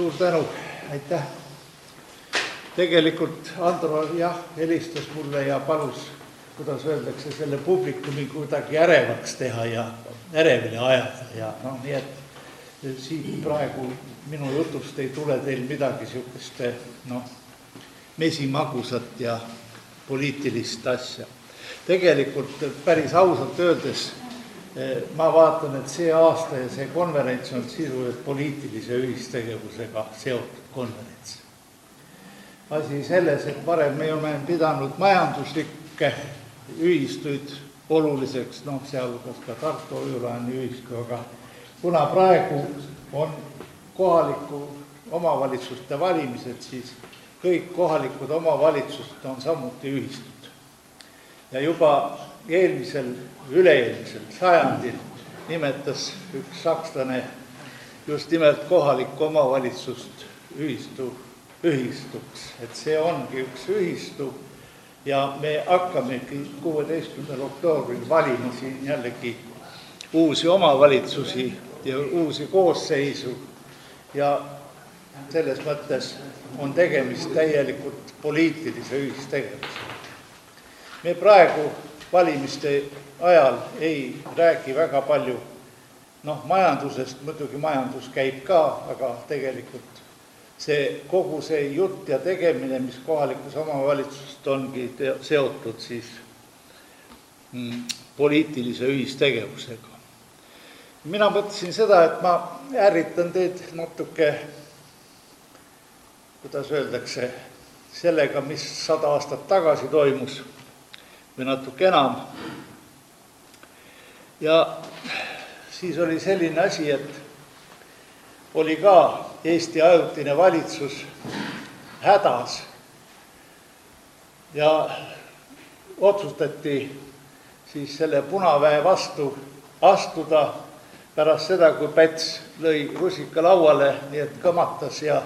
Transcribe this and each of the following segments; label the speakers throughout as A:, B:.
A: suur tänu, aitäh. tegelikult Andro jah, helistas mulle ja palus, kuidas öeldakse, selle publikumi kuidagi ärevaks teha ja ärevile ajada ja noh, nii et siit praegu minu jutust ei tule teil midagi niisugust noh, mesimagusat ja poliitilist asja. tegelikult päris ausalt öeldes ma vaatan, et see aasta ja see konverents on sisuliselt poliitilise ühistegevusega seotud konverents. asi selles, et varem me oleme pidanud majanduslikke ühistuid oluliseks, noh, sealhulgas ka Tartu Ojulaani ühistu, aga kuna praegu on kohaliku omavalitsuste valimised, siis kõik kohalikud omavalitsused on samuti ühistud. ja juba eelmisel, üle-eelmisel sajandil nimetas üks sakslane just nimelt kohalikku omavalitsust ühistu, ühistuks, et see ongi üks ühistu ja me hakkamegi kuueteistkümnendal oktoobril valima siin jällegi uusi omavalitsusi ja uusi koosseisu ja selles mõttes on tegemist täielikult poliitilise ühistegevusega. me praegu valimiste ajal ei räägi väga palju noh, majandusest, muidugi majandus käib ka, aga tegelikult see, kogu see jutt ja tegemine, mis kohalikus omavalitsusest ongi te-, seotud siis mm, poliitilise ühistegevusega. mina mõtlesin seda, et ma ärritan teid natuke, kuidas öeldakse, sellega, mis sada aastat tagasi toimus või natuke enam. ja siis oli selline asi, et oli ka Eesti ajutine valitsus hädas ja otsustati siis selle punaväe vastu astuda pärast seda, kui Päts lõi rusika lauale, nii et kõmatas ja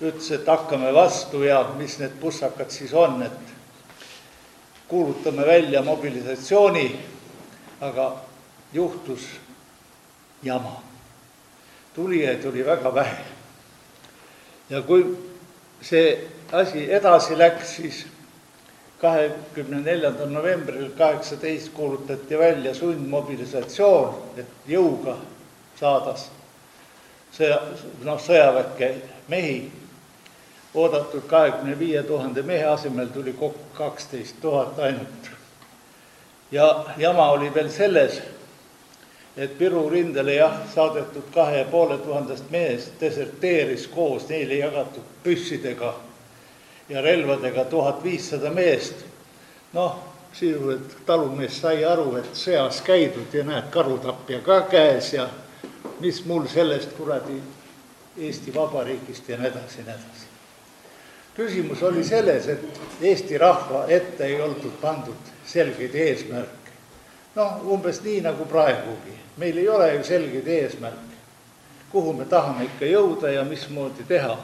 A: ütles, et hakkame vastu ja mis need pussakad siis on, et kuulutame välja mobilisatsiooni, aga juhtus jama. tulijaid oli väga vähe. ja kui see asi edasi läks, siis kahekümne neljandal novembril kaheksateist kuulutati välja sundmobilisatsioon, et jõuga saada sõja, noh, sõjaväkke mehi oodatud kahekümne viie tuhande mehe asemel tuli kokku kaksteist tuhat ainult. ja jama oli veel selles, et Viru rindele jah, saadetud kahe ja poole tuhandest mehest deserteeris koos neile jagatud püssidega ja relvadega tuhat viissada meest. noh, sisuliselt talumees sai aru, et sõjas käidud ja näed, karutapja ka käes ja mis mul sellest kuradi Eesti Vabariigist ja nii edasi nii edasi küsimus oli selles, et Eesti rahva ette ei olnud pandud selgeid eesmärke. noh, umbes nii nagu praegugi, meil ei ole ju selgeid eesmärke, kuhu me tahame ikka jõuda ja mismoodi teha.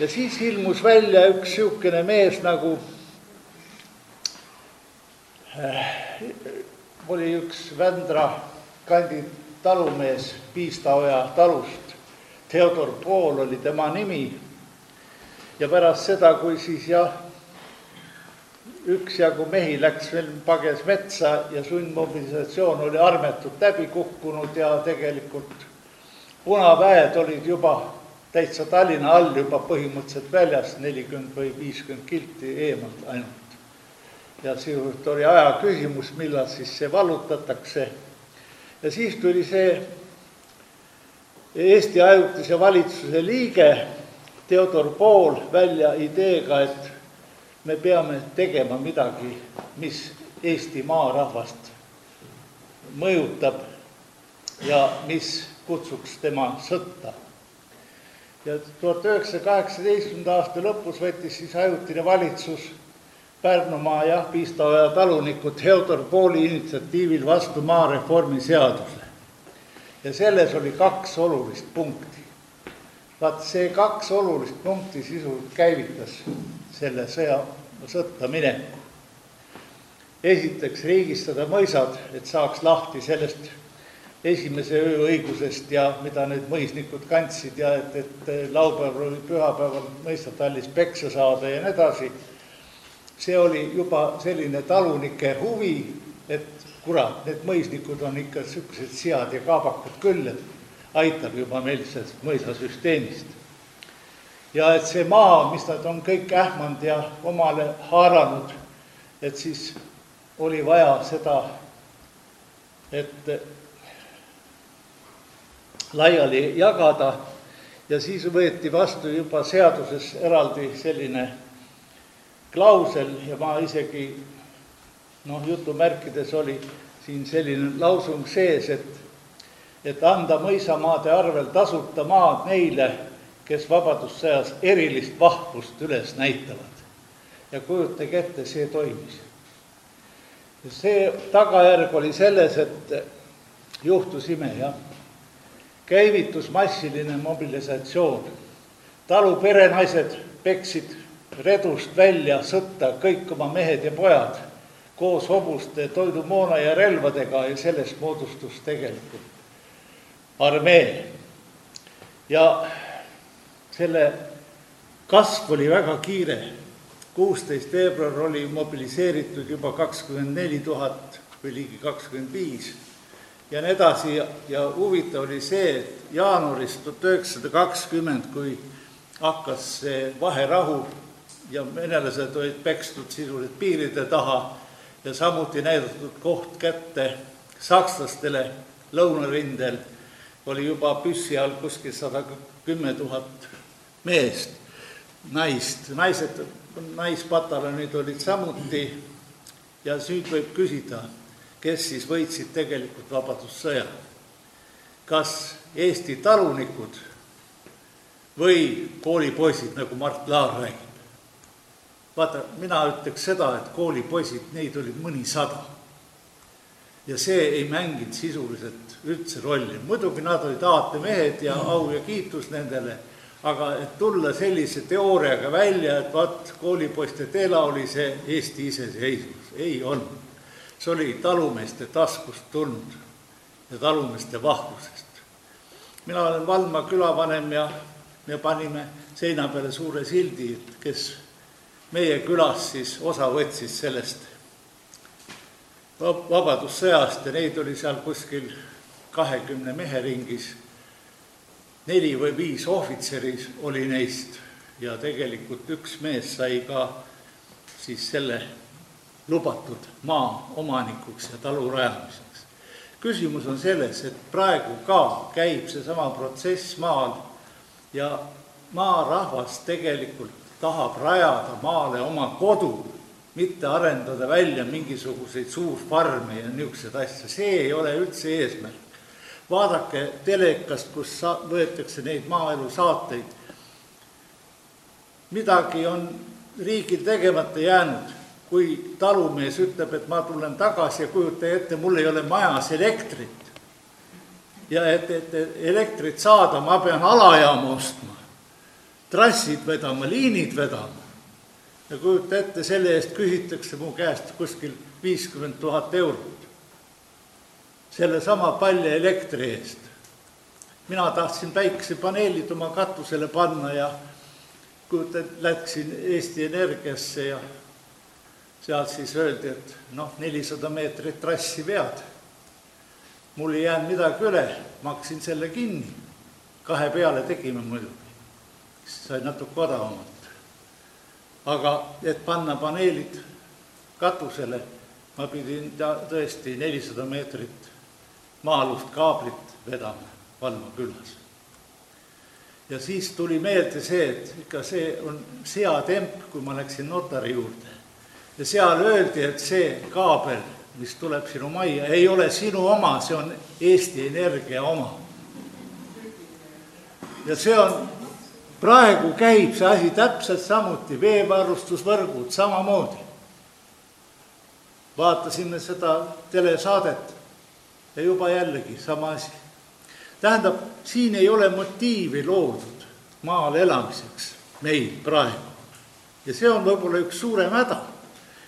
A: ja siis ilmus välja üks niisugune mees nagu äh, oli üks Vändra kandi talumees Piistaoja talust, Theodor Pool oli tema nimi ja pärast seda, kui siis jah, üksjagu mehi läks veel, pages metsa ja sundmobilisatsioon oli armetult läbi kukkunud ja tegelikult punaväed olid juba täitsa Tallinna all juba põhimõtteliselt väljas, nelikümmend või viiskümmend kilti eemalt ainult. ja sisuliselt oli aja küsimus, millal siis see vallutatakse. ja siis tuli see Eesti Ajutise Valitsuse liige Theodor Pool välja ideega, et me peame tegema midagi, mis Eesti maarahvast mõjutab ja mis kutsuks tema sõtta. ja tuhat üheksasaja kaheksateistkümnenda aasta lõpus võttis siis ajutine valitsus Pärnumaa jah, Piistaoja talunikud Theodor Pooli initsiatiivil vastu maareformi seaduse. ja selles oli kaks olulist punkti vaat see kaks olulist punkti sisuliselt käivitas selle sõja, sõtta mineku. esiteks riigistada mõisad, et saaks lahti sellest esimese öö õigusest ja mida need mõisnikud kandsid ja et, et laupäeval või pühapäeval mõistatallis peksa saada ja nii edasi. see oli juba selline talunike huvi, et kurat, need mõisnikud on ikka niisugused sead ja kaabakad küll, et aitab juba meil sellest mõisasüsteemist. ja et see maa, mis nad on kõik ähmanud ja omale haaranud, et siis oli vaja seda, et laiali jagada ja siis võeti vastu juba seaduses eraldi selline klausel ja ma isegi noh, jutumärkides oli siin selline lausung sees, et et anda mõisamaade arvel tasuta maad neile, kes Vabadussõjas erilist vahvust üles näitavad. ja kujutage ette, see toimis. see tagajärg oli selles, et juhtus ime, jah käivitus massiline mobilisatsioon. talu perenaised peksid redust välja sõtta kõik oma mehed ja pojad koos hobuste, toidumoona ja relvadega ja sellest moodustus tegelikult armee. ja selle kasv oli väga kiire. kuusteist veebruar oli mobiliseeritud juba kakskümmend neli tuhat või ligi kakskümmend viis ja nii edasi ja, ja huvitav oli see, et jaanuaris tuhat üheksasada kakskümmend, kui hakkas see vaherahu ja venelased olid pekstud sisuliselt piiride taha ja samuti näidatud koht kätte sakslastele lõunarindel, oli juba püssi all kuskil sada kümme tuhat meest, naist, naised, naispataljonid olid samuti ja nüüd võib küsida kes siis võitsid tegelikult Vabadussõja. kas Eesti talunikud või koolipoisid, nagu Mart Laar räägib. vaata, mina ütleks seda, et koolipoisid, neid oli mõnisada. Ja see ei mänginud sisuliselt üldse rolli, muidugi nad olid aatemehed ja au ja kiitus nendele, aga et tulla sellise teooriaga välja, et vaat koolipoiste tela oli see Eesti iseseisvus, ei olnud see oli talumeeste taskust tulnud ja talumeeste vahvusest. mina olen Valma külavanem ja me panime seina peale suure sildi, et kes meie külas siis osa võtsis sellest vabadussõjast ja neid oli seal kuskil kahekümne mehe ringis. neli või viis ohvitseri oli neist ja tegelikult üks mees sai ka siis selle lubatud maa omanikuks ja talu rajamiseks. küsimus on selles, et praegu ka käib seesama protsess maal ja maarahvas tegelikult tahab rajada maale oma kodu, mitte arendada välja mingisuguseid suurfarme ja niisuguseid asju, see ei ole üldse eesmärk. vaadake telekast, kus sa-, võetakse neid maaelu saateid, midagi on riigil tegemata jäänud kui talumees ütleb, et ma tulen tagasi ja kujutage ette, mul ei ole majas elektrit. ja et, et elektrit saada, ma pean alajaama ostma, trassid vedama, liinid vedama. Ja kujuta ette, selle eest küsitakse mu käest kuskil viiskümmend tuhat eurot. sellesama palja elektri eest. mina tahtsin päikesepaneelid oma katusele panna ja kujuta, läksin Eesti Energiasse ja sealt siis öeldi, et noh, nelisada meetrit trassi vead. mul ei jäänud midagi üle, maksin selle kinni. kahe peale tegime muidugi, sai natuke odavamalt. Aga et panna paneelid katusele, ma pidin tõesti nelisada meetrit maa-alust kaablit vedama Valma külas. ja siis tuli meelde see, et ikka see on seatemp, kui ma läksin notari juurde ja seal öeldi, et see kaabel, mis tuleb sinu majja, ei ole sinu oma, see on Eesti Energia oma. ja see on, praegu käib see asi täpselt samuti, veevarustusvõrgud samamoodi. vaatasime seda telesaadet ja juba jällegi sama asi. tähendab, siin ei ole motiivi loodud maal elamiseks meil praegu. ja see on võib-olla üks suurem häda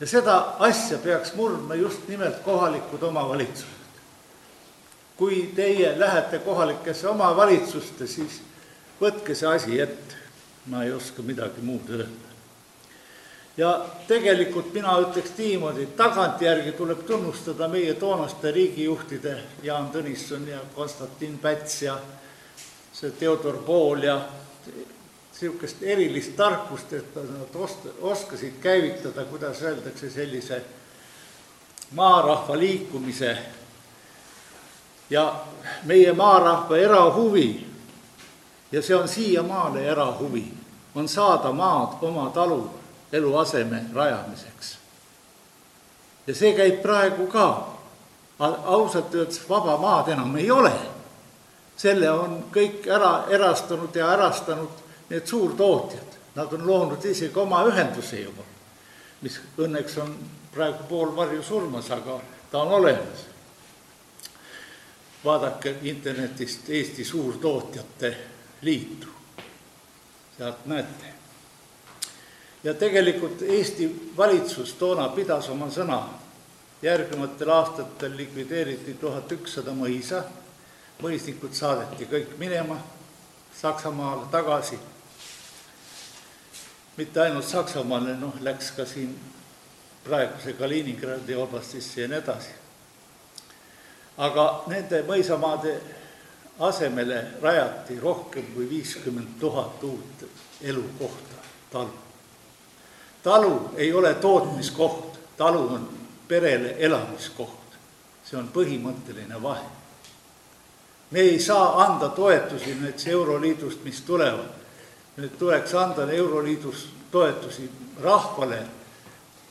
A: ja seda asja peaks murdma just nimelt kohalikud omavalitsused. kui teie lähete kohalikesse omavalitsuste, siis võtke see asi ette. ma ei oska midagi muud öelda. ja tegelikult mina ütleks niimoodi, tagantjärgi tuleb tunnustada meie toonaste riigijuhtide Jaan Tõnisson ja Konstantin Päts ja see Theodor Pool ja niisugust erilist tarkust, et nad ost-, oskasid käivitada, kuidas öeldakse, sellise maarahva liikumise ja meie maarahva erahuvi, ja see on siiamaale erahuvi, on saada maad oma talu eluaseme rajamiseks. ja see käib praegu ka. ausalt öeldes vaba maad enam ei ole. selle on kõik ära erastanud ja ärastanud need suurtootjad. Nad on loonud isegi oma ühenduse juba, mis õnneks on praegu pool varju surmas, aga ta on olemas. vaadake internetist Eesti Suurtootjate Liitu, sealt näete. ja tegelikult Eesti valitsus toona pidas oma sõna. järgnevatel aastatel likvideeriti tuhat ükssada mõisa, mõisnikud saadeti kõik minema Saksamaale tagasi. mitte ainult Saksamaale, noh, läks ka siin praeguse Kaliningradi oblastisse ja nii edasi. aga nende mõisamaade asemele rajati rohkem kui viiskümmend tuhat uut elukohta, talu. talu ei ole tootmiskoht, talu on perele elamiskoht, see on põhimõtteline vahe. me ei saa anda toetusi näiteks Euroliidust, mis tulevad, nüüd tuleks anda Euroliidus toetusi rahvale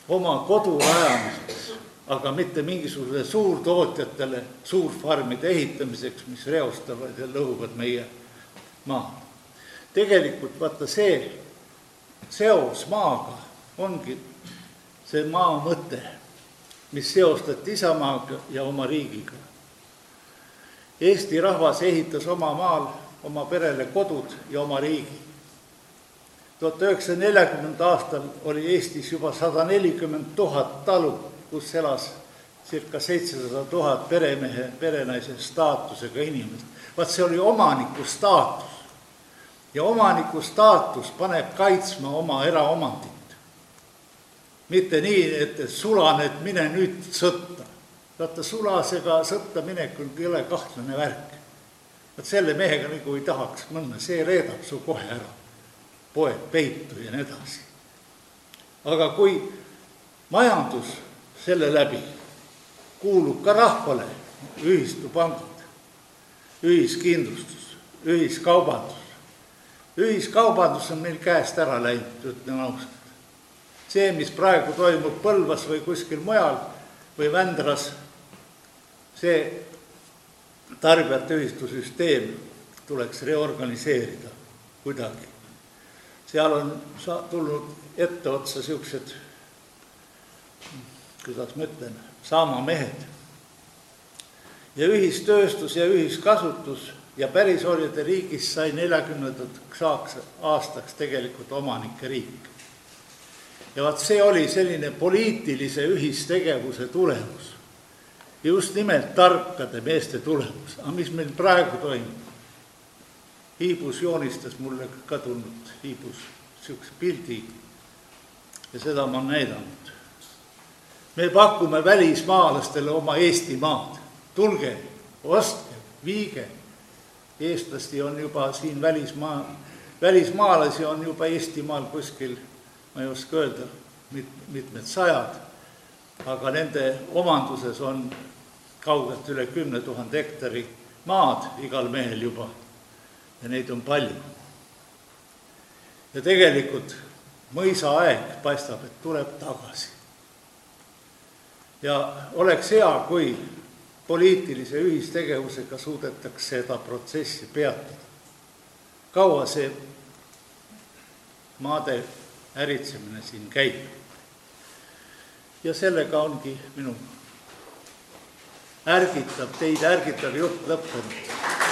A: oma kodu rajamiseks, aga mitte mingisugusele suurtootjatele suurfarmide ehitamiseks, mis reostavad ja lõhuvad meie maa. tegelikult vaata see seos maaga ongi see maa mõte, mis seostati isamaaga ja oma riigiga. Eesti rahvas ehitas oma maal oma perele kodud ja oma riigi tuhat üheksasaja neljakümnendal aastal oli Eestis juba sada nelikümmend tuhat talu, kus elas circa seitsesada tuhat peremehe, perenaise staatusega inimest. vaat see oli omaniku staatus. ja omaniku staatus paneb kaitsma oma eraomandit. mitte nii, et sulaned, mine nüüd sõtta. vaata, sulasega sõtta minek on jõle kahtlane värk. vot selle mehega nagu ei tahaks minna, see reedab su kohe ära poeg peitu ja nii edasi. aga kui majandus selle läbi kuulub ka rahvale, ühistupangad, ühiskindlustus, ühiskaubandus, ühiskaubandus on meil käest ära läinud, ütlen ausalt. see, mis praegu toimub Põlvas või kuskil mujal või Vändras, see tarbijate ühistusüsteem tuleks reorganiseerida kuidagi seal on sa-, tulnud etteotsa niisugused, kuidas ma ütlen, saamamehed. ja ühistööstus ja ühiskasutus ja pärisorjade riigis sai neljakümnendateks aastaks tegelikult omanike riik. ja vaat see oli selline poliitilise ühistegevuse tulemus. just nimelt tarkade meeste tulemus, aga mis meil praegu toimub? Hiibus joonistas mulle kadunud Hiibus niisuguse pildi ja seda ma olen näidanud. Me pakume välismaalastele oma Eestimaad, tulge, ostke, viige. eestlasi on juba siin välismaa, välismaalasi on juba Eestimaal kuskil, ma ei oska öelda, mit-, mitmed sajad, aga nende omanduses on kaugelt üle kümne tuhande hektari maad igal mehel juba ja neid on palju. ja tegelikult mõisaaeg paistab, et tuleb tagasi. Ja oleks hea, kui poliitilise ühistegevusega suudetaks seda protsessi peatada. kaua see maade äritsemine siin käib? ja sellega ongi minu ärgitav, teid ärgitav jutt lõppenud